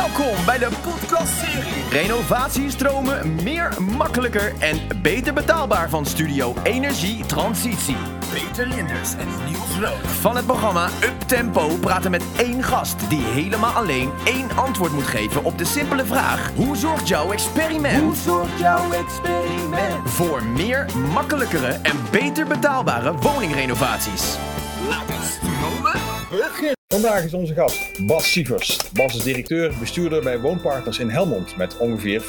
Welkom bij de podcastserie Renovatiestromen meer makkelijker en beter betaalbaar van Studio Energie Transitie. Peter Linders en Niels Rood. Van het programma Up Tempo praten met één gast die helemaal alleen één antwoord moet geven op de simpele vraag: Hoe zorgt jouw experiment? Hoe zorgt jouw experiment? Voor meer makkelijkere en beter betaalbare woningrenovaties. Laten we stromen beginnen. Vandaag is onze gast Bas Sievers. Bas is directeur, bestuurder bij Woonpartners in Helmond met ongeveer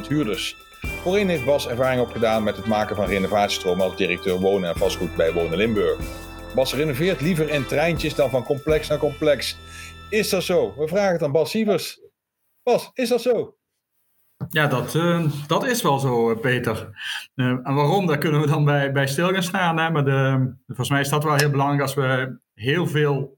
15.000 huurders. Voorheen heeft Bas ervaring opgedaan met het maken van renovatiestromen als directeur wonen en vastgoed bij Wonen Limburg. Bas renoveert liever in treintjes dan van complex naar complex. Is dat zo? We vragen het aan Bas Sievers. Bas, is dat zo? Ja, dat, uh, dat is wel zo, eh, Peter. Uh, en waarom, daar kunnen we dan bij, bij stil gaan staan. Hè? Maar de, volgens mij is dat wel heel belangrijk als we heel veel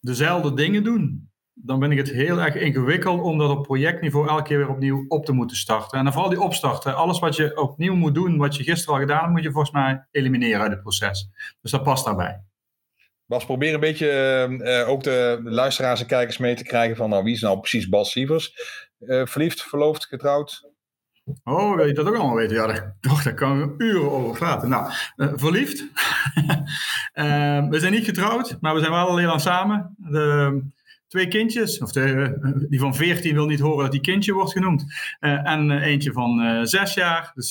dezelfde dingen doen, dan ben ik het heel erg ingewikkeld om dat op projectniveau elke keer weer opnieuw op te moeten starten. En dan vooral die opstarten. Alles wat je opnieuw moet doen, wat je gisteren al gedaan hebt, moet je volgens mij elimineren uit het proces. Dus dat past daarbij. Bas, probeer een beetje uh, ook de luisteraars en kijkers mee te krijgen van nou, wie is nou precies Bas Sievers? Uh, verliefd, verloofd, getrouwd? Oh, wil je dat ook allemaal weten? Ja, daar, toch, daar kan ik uren over praten. Nou, uh, verliefd. uh, we zijn niet getrouwd, maar we zijn wel al samen. De, twee kindjes, of de, die van 14 wil niet horen dat die kindje wordt genoemd. En eentje van zes jaar. Dus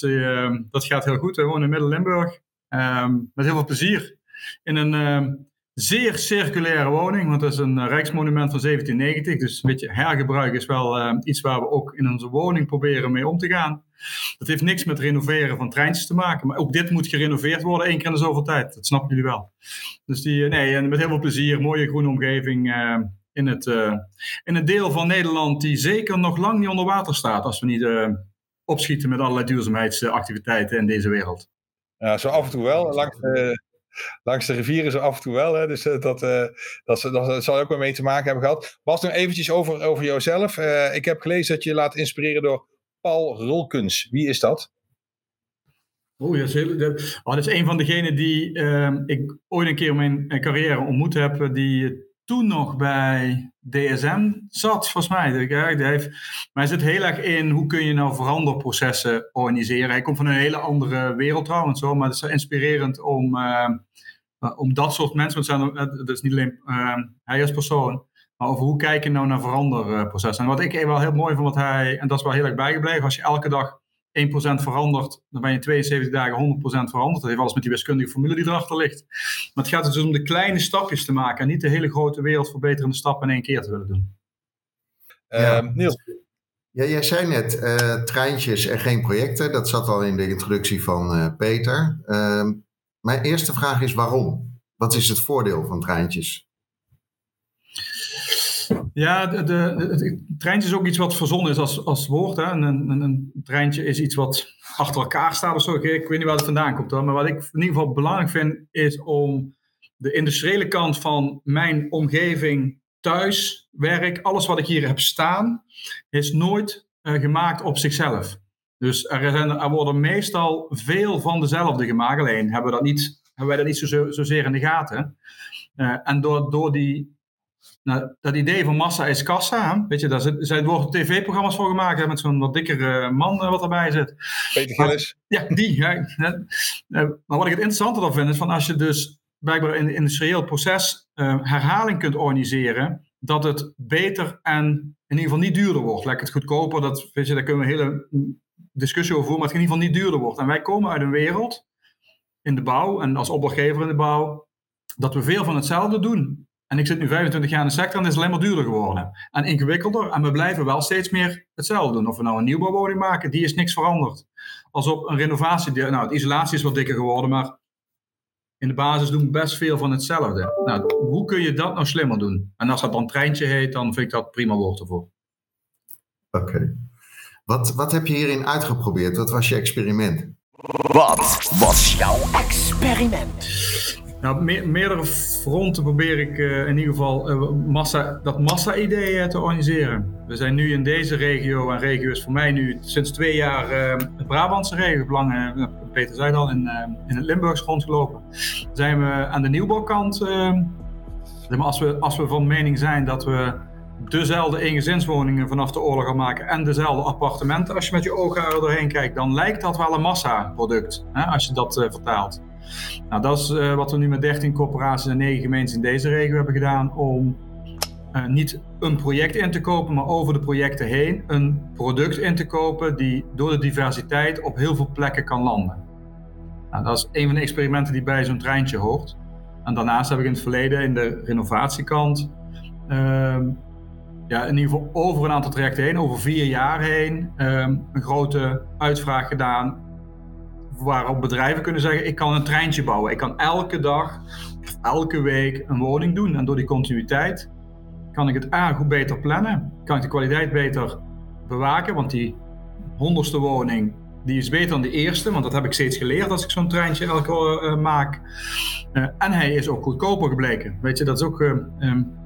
dat gaat heel goed. We wonen in Middel-Limburg. Ehm, met heel veel plezier. In een zeer circulaire woning, want dat is een rijksmonument van 1790. Dus een beetje hergebruik is wel uh, iets waar we ook in onze woning proberen mee om te gaan. Dat heeft niks met renoveren van treintjes te maken, maar ook dit moet gerenoveerd worden één keer in de zoveel tijd. Dat snappen jullie wel. Dus die, nee, met heel veel plezier, mooie groene omgeving in, het, in het deel van Nederland die zeker nog lang niet onder water staat als we niet opschieten met allerlei duurzaamheidsactiviteiten in deze wereld. Ja, zo af en toe wel. Langs, langs de rivieren zo af en toe wel. Hè? Dus dat, dat, dat, dat, zal ook wel mee te maken hebben gehad. Bas, nog eventjes over, over jouzelf. Uh, ik heb gelezen dat je laat inspireren door Paul Rulkens. Wie is dat? Oh, dat is, dat, is een van degenen die uh, ik ooit een keer in mijn carrière ontmoet heb. Die toen nog bij DSM zat, volgens mij. Ja, heeft, maar hij zit heel erg in hoe kun je nou veranderprocessen organiseren. Hij komt van een hele andere wereld trouwens, hoor, maar het is inspirerend om, uh, om dat soort mensen, want het is niet alleen uh, hij als persoon, maar over hoe kijken nou naar veranderprocessen. En wat ik wel heel mooi vond, wat hij, en dat is wel heel erg bijgebleven, als je elke dag 1% verandert, dan ben je 72 dagen 100% veranderd. Dat heeft alles met die wiskundige formule die erachter ligt. Maar het gaat dus om de kleine stapjes te maken en niet de hele grote wereldverbeterende stappen in één keer te willen doen. Ja. Uh, Niels? Ja, jij zei net uh, treintjes en geen projecten. Dat zat al in de introductie van uh, Peter. Uh, mijn eerste vraag is waarom? Wat is het voordeel van treintjes? Ja, de, de, treintje is ook iets wat verzonnen is als, als woord. Hè. Een, een, treintje is iets wat achter elkaar staat of zo. Ik, weet niet waar het vandaan komt. Maar wat ik in ieder geval belangrijk vind, is om de industriële kant van mijn omgeving, thuis, werk, alles wat ik hier heb staan, is nooit uh, gemaakt op zichzelf. Dus er, zijn, er worden meestal veel van dezelfde gemaakt. Alleen hebben, we dat niet, hebben wij dat niet zo, zozeer in de gaten. Uh, en door, door die nou, dat idee van massa is kassa, weet je, daar zijn worden tv-programma's voor gemaakt, hè, met zo'n wat dikkere man uh, wat erbij zit. Peter Gillis. Ja, die. Ja, maar wat ik het interessanter dan vind, is van als je dus blijkbaar in het industrieel proces uh, herhaling kunt organiseren, dat het beter en in ieder geval niet duurder wordt. Lekker het goedkoper, dat, weet je, daar kunnen we een hele discussie over voeren, maar het in ieder geval niet duurder wordt. En wij komen uit een wereld in de bouw en als opdrachtgever in de bouw, dat we veel van hetzelfde doen. En ik zit nu 25 jaar in de sector en het is alleen maar duurder geworden. En ingewikkelder. En we blijven wel steeds meer hetzelfde doen. Of we nou een nieuwbouwwoning maken, die is niks veranderd. Als op een renovatie, nou, de isolatie is wat dikker geworden, maar in de basis doen we best veel van hetzelfde. Nou, hoe kun je dat nou slimmer doen? En als dat dan treintje heet, dan vind ik dat prima woord ervoor. Oké. Wat, wat heb je hierin uitgeprobeerd? Wat was je experiment? Wat was jouw experiment? Nou, meerdere fronten probeer ik uh, in ieder geval uh, massa, dat massa-idee uh, te organiseren. We zijn nu in deze regio, en regio is voor mij nu sinds twee jaar de Brabantse regio, Peter zei al, in, in het Limburgs rondgelopen. Zijn we aan de nieuwbouwkant, als, we, als we van mening zijn dat we dezelfde eengezinswoningen vanaf de oorlog gaan maken en dezelfde appartementen, als je met je ogen er doorheen kijkt, dan lijkt dat wel een massaproduct, als je dat vertaalt. Nou, dat is uh, wat we nu met 13 corporaties en 9 gemeenten in deze regio hebben gedaan om uh, niet een project in te kopen, maar over de projecten heen een product in te kopen die door de diversiteit op heel veel plekken kan landen. Nou, dat is een van de experimenten die bij zo'n treintje hoort. En daarnaast heb ik in het verleden in de renovatiekant uh, ja, in ieder geval over een aantal trajecten heen, over vier jaar heen, um, een grote uitvraag gedaan. Waarop bedrijven kunnen zeggen: ik kan een treintje bouwen. Ik kan elke dag elke week een woning doen. En door die continuïteit kan ik het A goed beter plannen. Kan ik de kwaliteit beter bewaken. Want die honderdste woning die is beter dan de eerste. Want dat heb ik steeds geleerd als ik zo'n treintje elke uh, maak. Uh, en hij is ook goedkoper gebleken. Weet je, dat is ook. Uh, um,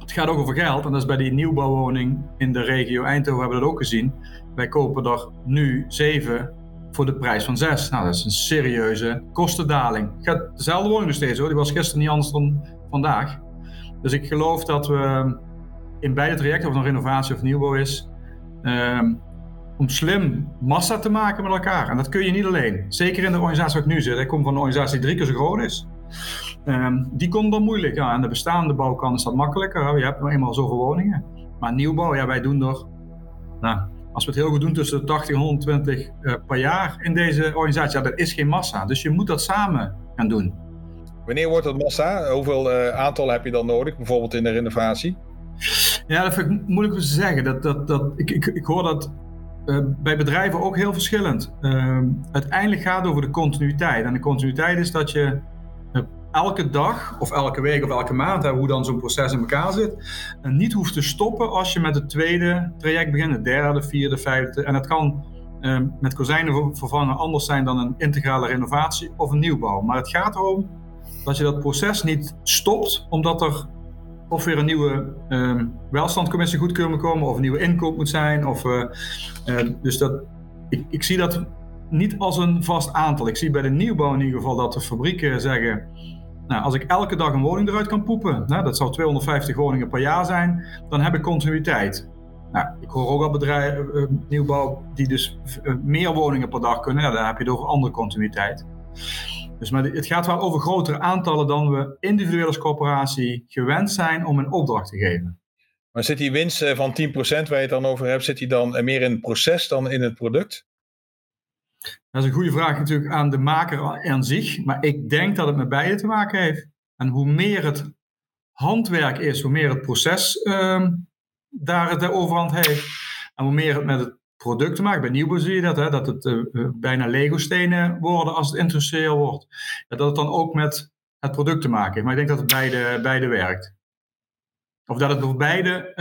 het gaat ook over geld. En dat is bij die nieuwbouwwoning in de regio Eindhoven hebben we dat ook gezien. Wij kopen er nu zeven voor de prijs van zes. Nou, dat is een serieuze kostendaling. Gaat dezelfde woning nog steeds hoor. Die was gisteren niet anders dan vandaag. Dus ik geloof dat we in beide trajecten, of het een renovatie of nieuwbouw is, uh, om slim massa te maken met elkaar. En dat kun je niet alleen. Zeker in de organisatie waar ik nu zit. Ik kom van een organisatie die drie keer zo groot is. Um, die komt dan moeilijk. Ja, aan de bestaande bouwkant is dat makkelijker. Je hebt nou eenmaal zoveel woningen. Maar nieuwbouw, ja, wij doen er, nou, als we het heel goed doen, tussen de 80 en 120 uh, per jaar in deze organisatie. Ja, dat is geen massa. Dus je moet dat samen gaan doen. Wanneer wordt het massa? Hoeveel uh, aantal heb je dan nodig, bijvoorbeeld in de renovatie? Ja, dat vind ik moeilijk om te zeggen. Dat, dat, dat, ik, ik, ik hoor dat uh, bij bedrijven ook heel verschillend. Uh, uiteindelijk gaat het over de continuïteit. En de continuïteit is dat je elke dag of elke week of elke maand, hè, hoe dan zo'n proces in elkaar zit, niet hoeft te stoppen als je met het tweede traject begint, het derde, vierde, vijfde. En dat kan ehm, met kozijnen vervangen anders zijn dan een integrale renovatie of een nieuwbouw. Maar het gaat erom dat je dat proces niet stopt omdat er of weer een nieuwe um, welstandcommissie goedkeur moet komen, of een nieuwe inkoop moet zijn. Of, uh, uh, dus dat, ik, ik, zie dat niet als een vast aantal. Ik zie bij de nieuwbouw in ieder geval dat de fabrieken zeggen. Nou, als ik elke dag een woning eruit kan poepen, nou, dat zou 250 woningen per jaar zijn, dan heb ik continuïteit. Nou, ik hoor ook al bedrijven, uh, nieuwbouw, die dus meer woningen per dag kunnen. Ja, dan heb je het over andere continuïteit. Dus maar het gaat wel over grotere aantallen dan we individueel als corporatie gewend zijn om een opdracht te geven. Maar zit die winst van 10% waar je het dan over hebt, zit die dan meer in het proces dan in het product? Dat is een goede vraag natuurlijk aan de maker aan zich. Maar ik denk dat het met beide te maken heeft. En hoe meer het handwerk is, hoe meer het proces uh, daar de overhand heeft. En hoe meer het met het producten maken. Bij nieuwbouw zie je dat, hè, dat het uh, bijna Lego-stenen worden als het industrieel wordt. Ja, dat het dan ook met het product te maken heeft. Maar ik denk dat het beide, beide werkt. Of dat het door beide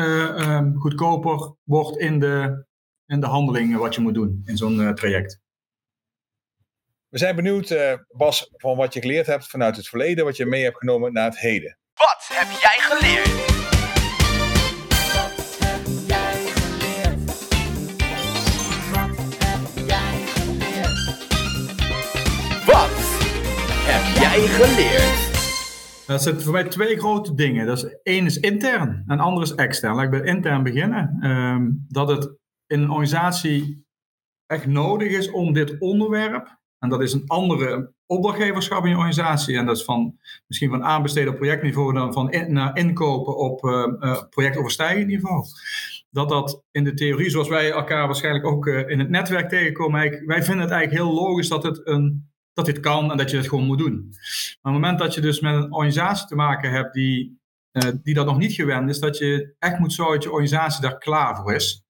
um, goedkoper wordt in de, in de handelingen wat je moet doen in zo'n traject. We zijn benieuwd, Bas, van wat je geleerd hebt vanuit het verleden, wat je mee hebt genomen naar het heden. Wat heb jij geleerd? jij geleerd? Dat zijn voor mij twee grote dingen. Dat is, één is intern en ander is extern. Laat ik bij intern beginnen. Um, dat het in een organisatie echt nodig is om dit onderwerp, en dat is een andere opdrachtgeverschap in je organisatie, en dat is van misschien van aanbesteden op projectniveau dan van naar inkopen op uh, projectoverstijgend niveau. Dat dat in de theorie, zoals wij elkaar waarschijnlijk ook uh, in het netwerk tegenkomen, wij vinden het eigenlijk heel logisch dat het een dat dit kan en dat je het gewoon moet doen. Maar op het moment dat je dus met een organisatie te maken hebt die, die dat nog niet gewend is, dat je echt moet zorgen dat je organisatie daar klaar voor is.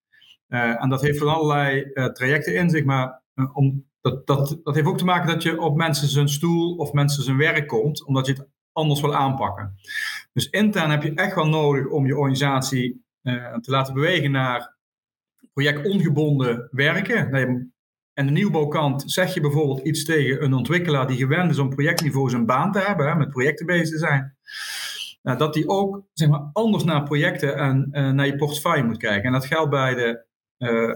En dat heeft van allerlei trajecten in zich, maar om, dat, dat, heeft ook te maken dat je op mensen zijn stoel of mensen zijn werk komt, omdat je het anders wil aanpakken. Dus intern heb je echt wel nodig om je organisatie te laten bewegen naar projectongebonden werken. En de nieuwbouwkant zeg je bijvoorbeeld iets tegen een ontwikkelaar die gewend is om projectniveau zijn baan te hebben, hè, met projecten bezig te zijn. Nou, dat die ook zeg maar, anders naar projecten en uh, naar je portefeuille moet kijken. En dat geldt bij de uh,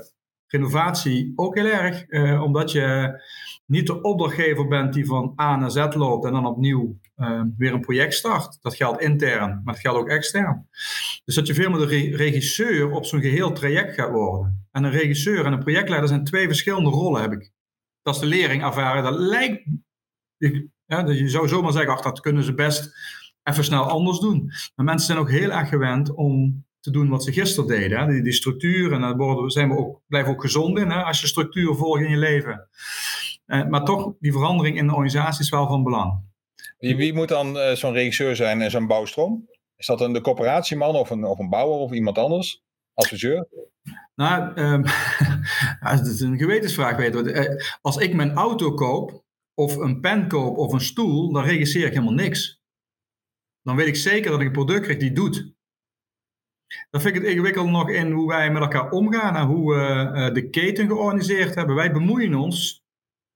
renovatie ook heel erg, omdat je niet de opdrachtgever bent die van A naar Z loopt en dan opnieuw weer een project start. Dat geldt intern, maar dat geldt ook extern. Dus dat je veel meer de regisseur op zo'n geheel traject gaat worden. En een regisseur en een projectleider zijn twee verschillende rollen, heb ik. Dat is de lering ervaren. Dat lijkt. Ja, je zou zomaar zeggen, ach, dat kunnen ze best even snel anders doen. Maar mensen zijn ook heel erg gewend om te doen wat ze gisteren deden. Hè? Die, die structuur, en daar zijn we ook, blijven ook gezond in, hè? als je structuur volgt in je leven. Eh, maar toch, die verandering in de organisatie is wel van belang. Wie, wie moet dan uh, zo'n regisseur zijn en zo'n bouwstroom? Is dat een de coöperatieman of een, of een bouwer of iemand anders? Adviseur? Nou, um, dat is een gewetensvraag. Weet eh, Als ik mijn auto koop, of een pen koop, of een stoel, dan regisseer ik helemaal niks. Dan weet ik zeker dat ik een product krijg die doet. Dan vind ik het ingewikkeld nog in hoe wij met elkaar omgaan en hoe we uh, de keten georganiseerd hebben. Wij bemoeien ons,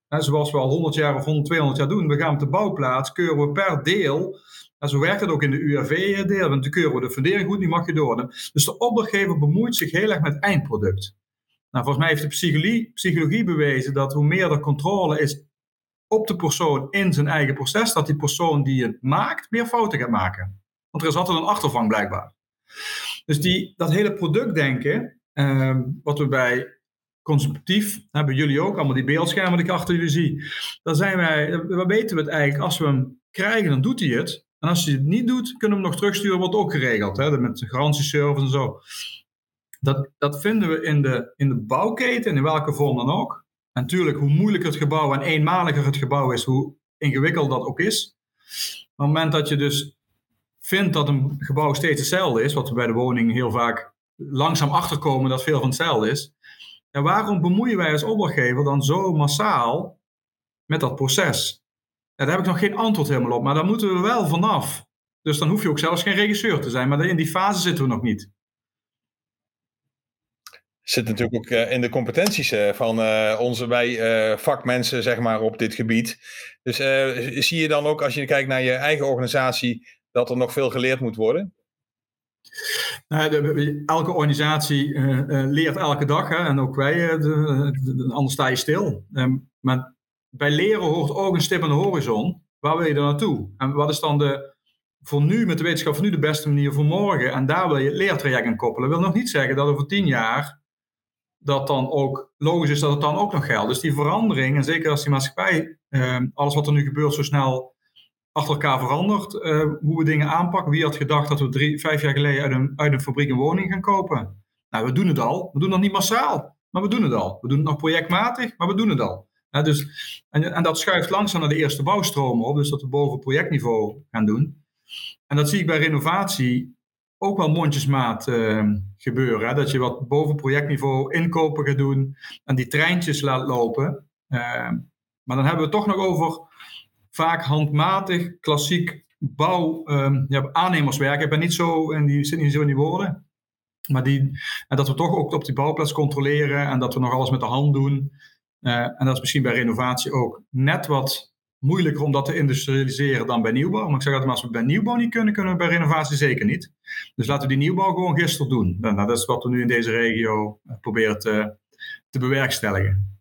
zoals we al 100 jaar of 100, 200 jaar doen. We gaan op de bouwplaats, keuren we per deel en zo werkt het ook in de UAV-deel, want de keuren de fundering goed, die mag je door. Dus de opdrachtgever bemoeit zich heel erg met het eindproduct. Nou, volgens mij heeft de psychologie, psychologie bewezen dat hoe meer er controle is op de persoon in zijn eigen proces, dat die persoon die het maakt meer fouten gaat maken. Want er is altijd een achtervang blijkbaar. Dus die, dat hele productdenken, eh, wat we bij consumptief hebben jullie ook allemaal die beeldschermen die ik achter jullie zie. Dan zijn wij, we weten we het eigenlijk, als we hem krijgen, dan doet hij het. En als je het niet doet, kunnen we hem nog terugsturen, wordt ook geregeld. Hè? Met garantieservice en zo. Dat, dat vinden we in de, in de bouwketen, in welke vorm dan ook. En natuurlijk, hoe moeilijker het gebouw en eenmaliger het gebouw is, hoe ingewikkeld dat ook is. Op het moment dat je dus vindt dat een gebouw steeds hetzelfde is, wat we bij de woning heel vaak langzaam achterkomen dat veel van hetzelfde is. Ja, waarom bemoeien wij als opdrachtgever dan zo massaal met dat proces? daar heb ik nog geen antwoord helemaal op, maar daar moeten we wel vanaf. Dus dan hoef je ook zelfs geen regisseur te zijn, maar in die fase zitten we nog niet. Zit natuurlijk ook eh, in de competenties eh, van uh, onze wij vakmensen, zeg maar, op dit gebied. Dus zie je dan ook, als je kijkt naar je eigen organisatie, dat er nog veel geleerd moet worden? Nou, elke organisatie leert elke dag, hè, en ook wij, de, anders sta je stil. Ehm, maar bij leren hoort ook een stip aan de horizon. Waar wil je er naartoe? En wat is dan de, voor nu, met de wetenschap van nu, de beste manier voor morgen? En daar wil je het leertraject aan koppelen. Wil nog niet zeggen dat over tien jaar dat dan ook logisch is dat het dan ook nog geldt. Dus die verandering, en zeker als die maatschappij, eh, alles wat er nu gebeurt, zo snel achter elkaar verandert, eh, hoe we dingen aanpakken. Wie had gedacht dat we drie, vijf jaar geleden uit een, uit een fabriek een woning gaan kopen? Nou, we doen het al. We doen het niet massaal, maar we doen het al. We doen het nog projectmatig, maar we doen het al dus, en, en, dat schuift langzaam naar de eerste bouwstromen op, dus dat we boven projectniveau gaan doen. En dat zie ik bij renovatie ook wel mondjesmaat uh, gebeuren. Hè? Dat je wat boven projectniveau inkopen gaat doen en die treintjes laat lopen. Uh, maar dan hebben we het toch nog over vaak handmatig, klassiek bouw, uh, ja, aannemerswerk. Ik ben niet zo, en die zit niet zo in die woorden. Maar die, en dat we toch ook op die bouwplaats controleren en dat we nog alles met de hand doen. Eh, en dat is misschien bij renovatie ook net wat moeilijker om dat te industrialiseren dan bij nieuwbouw. Maar ik zeg altijd, maar als we bij nieuwbouw niet kunnen, kunnen we bij renovatie zeker niet. Dus laten we die nieuwbouw gewoon gisteren doen. Nou, dat is wat we nu in deze regio eh, proberen te, te bewerkstelligen.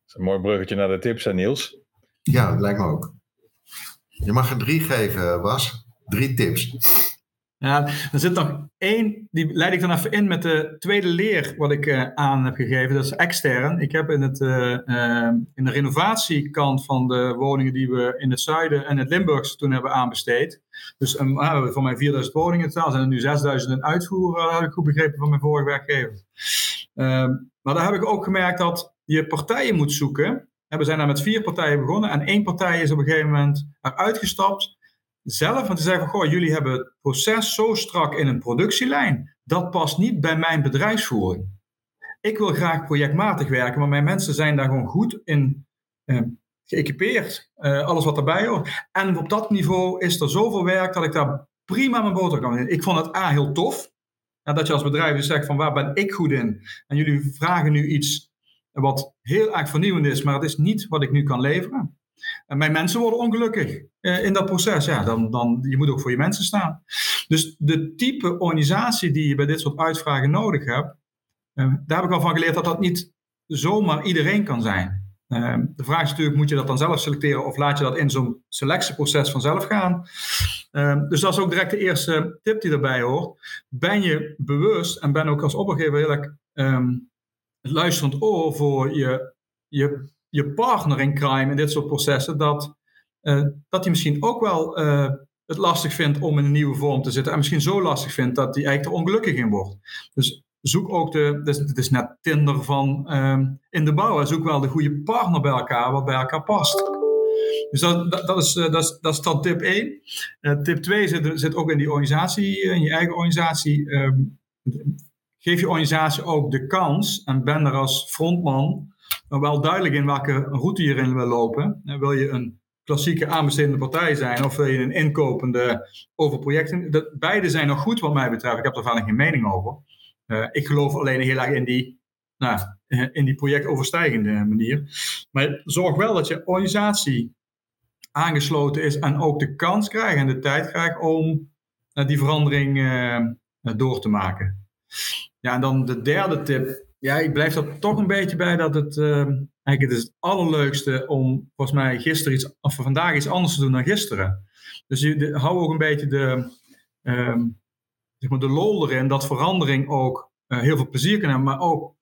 Dat is een mooi bruggetje naar de tips, hè Niels? Ja, dat lijkt me ook. Je mag er drie geven, Bas. Drie tips. Ja, er zit nog één, die leid ik dan even in met de tweede leer wat ik uh, aan heb gegeven. Dat is extern. Ik heb in, het, uh, uh, in de renovatiekant van de woningen die we in het zuiden en het Limburgse toen hebben aanbesteed. Dus van mijn 4000 woningen in totaal, zijn er nu 6000 in uitvoer, dat heb ik goed begrepen van mijn vorige werkgever. Ehm, maar daar heb ik ook gemerkt dat je partijen moet zoeken. We zijn daar met vier partijen begonnen en één partij is op een gegeven moment eruit gestapt zelf, want te zeggen van, goh, jullie hebben het proces zo strak in een productielijn. Dat past niet bij mijn bedrijfsvoering. Ik wil graag projectmatig werken, maar mijn mensen zijn daar gewoon goed in eh, geëquipeerd. Uh, alles wat erbij hoort. En op dat niveau is er zoveel werk dat ik daar prima mijn boter kan doen. Ik vond het A heel tof. dat je als bedrijf dus zegt van waar ben ik goed in? En jullie vragen nu iets wat heel erg vernieuwend is, maar het is niet wat ik nu kan leveren. En mijn mensen worden ongelukkig uh, in dat proces. Ja, dan, dan, je moet ook voor je mensen staan. Dus de type organisatie die je bij dit soort uitvragen nodig hebt, daar heb ik al van geleerd dat dat niet zomaar iedereen kan zijn. Ehm, de vraag is natuurlijk, moet je dat dan zelf selecteren of laat je dat in zo'n selectieproces vanzelf gaan? Ehm, dus dat is ook direct de eerste tip die erbij hoort. Ben je bewust en ben ook als opdrachtgever heel um, luisterend oor voor je, je, je partner in crime in dit soort processen, dat, uh, dat hij misschien ook wel uh, het lastig vindt om in een nieuwe vorm te zitten en misschien zo lastig vindt dat hij eigenlijk er ongelukkig in wordt. Dus zoek ook de, het is net Tinder van um, in de bouw, zoek wel de goede partner bij elkaar, wat bij elkaar past. Dus dat, dat, is, uh, dat, is, dat is dan tip 1. Uh, tip 2 zit, zit ook in die organisatie, in je eigen organisatie. Um, geef je organisatie ook de kans en ben er als frontman wel duidelijk in welke route je erin wil lopen. En wil je een klassieke aanbestedende partij zijn of wil je een inkopende over projecten? Dat, beide zijn nog goed wat mij betreft. Ik heb er verder geen mening over. Uh, ik geloof alleen heel erg in die, nou, in die projectoverstijgende manier. Maar zorg wel dat je organisatie aangesloten is en ook de kans krijgt en de tijd krijgt om die verandering door te maken. Ja, en dan de derde tip. Ja, ik blijf er toch een beetje bij dat het eigenlijk het is het allerleukste om volgens mij gisteren iets, of vandaag iets anders te doen dan gisteren. Dus je, hou ook een beetje de, um, zeg maar de lol erin dat verandering ook uh, heel veel plezier kan hebben, maar ook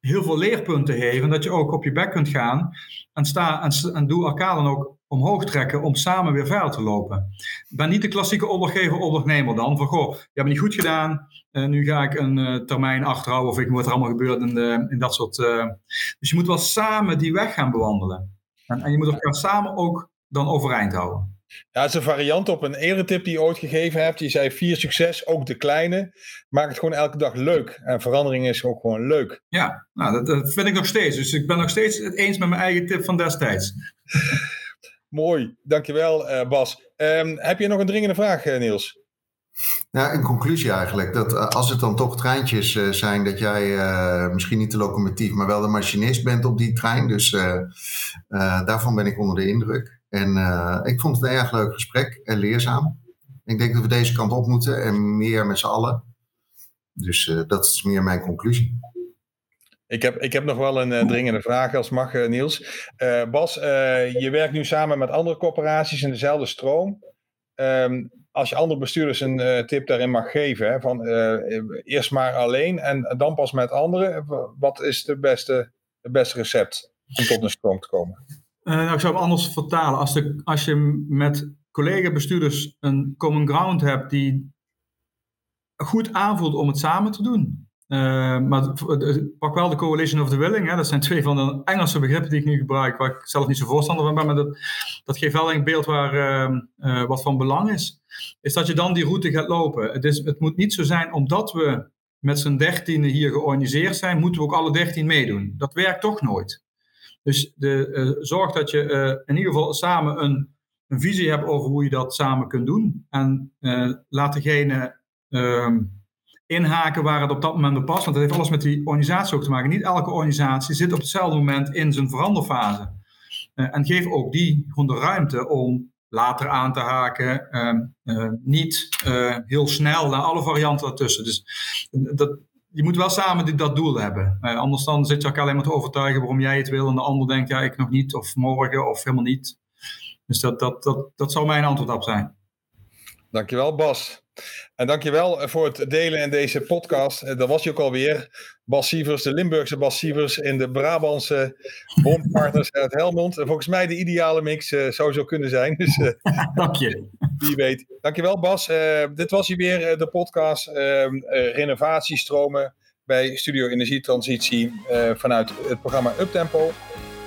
heel veel leerpunten heeft. En dat je ook op je bek kunt gaan en, sta, en, en doe elkaar dan ook omhoog trekken om samen weer verder te lopen. Ben niet de klassieke opdrachtgever-ondernemer dan. Van goh, je hebt niet goed gedaan, uh, nu ga ik een uh, termijn achterhouden of ik moet er allemaal gebeurd in, de, in dat soort... Uh, dus je moet wel samen die weg gaan bewandelen. En, en je moet elkaar samen ook dan overeind houden. Ja, het is een variant op een eerdere tip die je ooit gegeven hebt. Je zei vier succes, ook de kleine. Maak het gewoon elke dag leuk. En verandering is ook gewoon leuk. Ja, nou, dat, dat vind ik nog steeds. Dus ik ben nog steeds het eens met mijn eigen tip van destijds. Mooi, dankjewel uh, Bas. Um, heb je nog een dringende vraag, uh, Niels? Ja, in conclusie eigenlijk. Dat uh, als het dan toch treintjes zijn, dat jij misschien niet de locomotief, maar wel de machinist bent op die trein. Dus daarvan ben ik onder de indruk. En ik vond het een erg leuk gesprek en leerzaam. Ik denk dat we deze kant op moeten en meer met z'n allen. Dus dat is meer mijn conclusie. Ik heb, ik heb nog wel een uh, dringende vraag, als mag, uh, Niels. Uh, Bas, je werkt nu samen met andere corporaties in dezelfde stroom. Um, als je andere bestuurders een tip daarin mag geven, hè, van eerst maar alleen en dan pas met anderen. Wat is de beste, het beste recept om tot een stroom te komen? nou, ik zou het anders vertalen. Als, de, als je met collega-bestuurders een common ground hebt die goed aanvoelt om het samen te doen, uh, maar pak wel de Coalition of the Willing. Hè. Dat zijn twee van de Engelse begrippen die ik nu gebruik, waar ik zelf niet zo voorstander van ben. Maar dat, dat geeft wel een beeld waar uh, uh, wat van belang is. Is dat je dan die route gaat lopen. Het, is, het moet niet zo zijn omdat we met z'n dertiende hier georganiseerd zijn, moeten we ook alle dertien meedoen. Dat werkt toch nooit. Dus de, zorg dat je in ieder geval samen een, een, visie hebt over hoe je dat samen kunt doen. En laat degene. Ehm, inhaken waar het op dat moment op past. Want dat heeft alles met die organisatie ook te maken. Niet elke organisatie zit op hetzelfde moment in zijn veranderfase. Uh, en geef ook die gewoon de ruimte om later aan te haken. Uh, uh, niet eh, heel snel naar alle varianten ertussen. Dus dat, je moet wel samen dat doel hebben. anders dan zit je elkaar alleen maar te overtuigen waarom jij het wil. En de ander denkt, ja, ik nog niet. Of morgen of helemaal niet. Dus dat, dat, dat, dat zou mijn antwoord op zijn. Dankjewel Bas. En dankjewel voor het delen in deze podcast. Eh, dat was je ook alweer. Bas Sievers, de Limburgse Bas Sievers in de Brabantse bondpartners uit Helmond. En volgens mij de ideale mix uh, zou zo kunnen zijn. Dus, uh, Dank je. Wie weet. Dankjewel Bas. Uh, dit was hier weer de podcast ehm, Renovatiestromen bij Studio Energietransitie vanuit het programma Uptempo.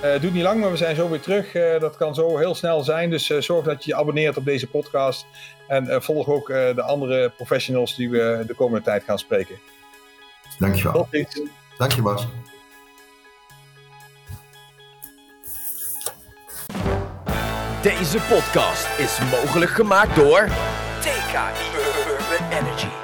Het doet niet lang, maar we zijn zo weer terug. Dat kan zo heel snel zijn. Dus zorg dat je je abonneert op deze podcast. En volg ook de andere professionals die we de komende tijd gaan spreken. Dankjewel. Tot ziens. Dank je, Bas. Deze podcast is mogelijk gemaakt door TKI Urban Energy.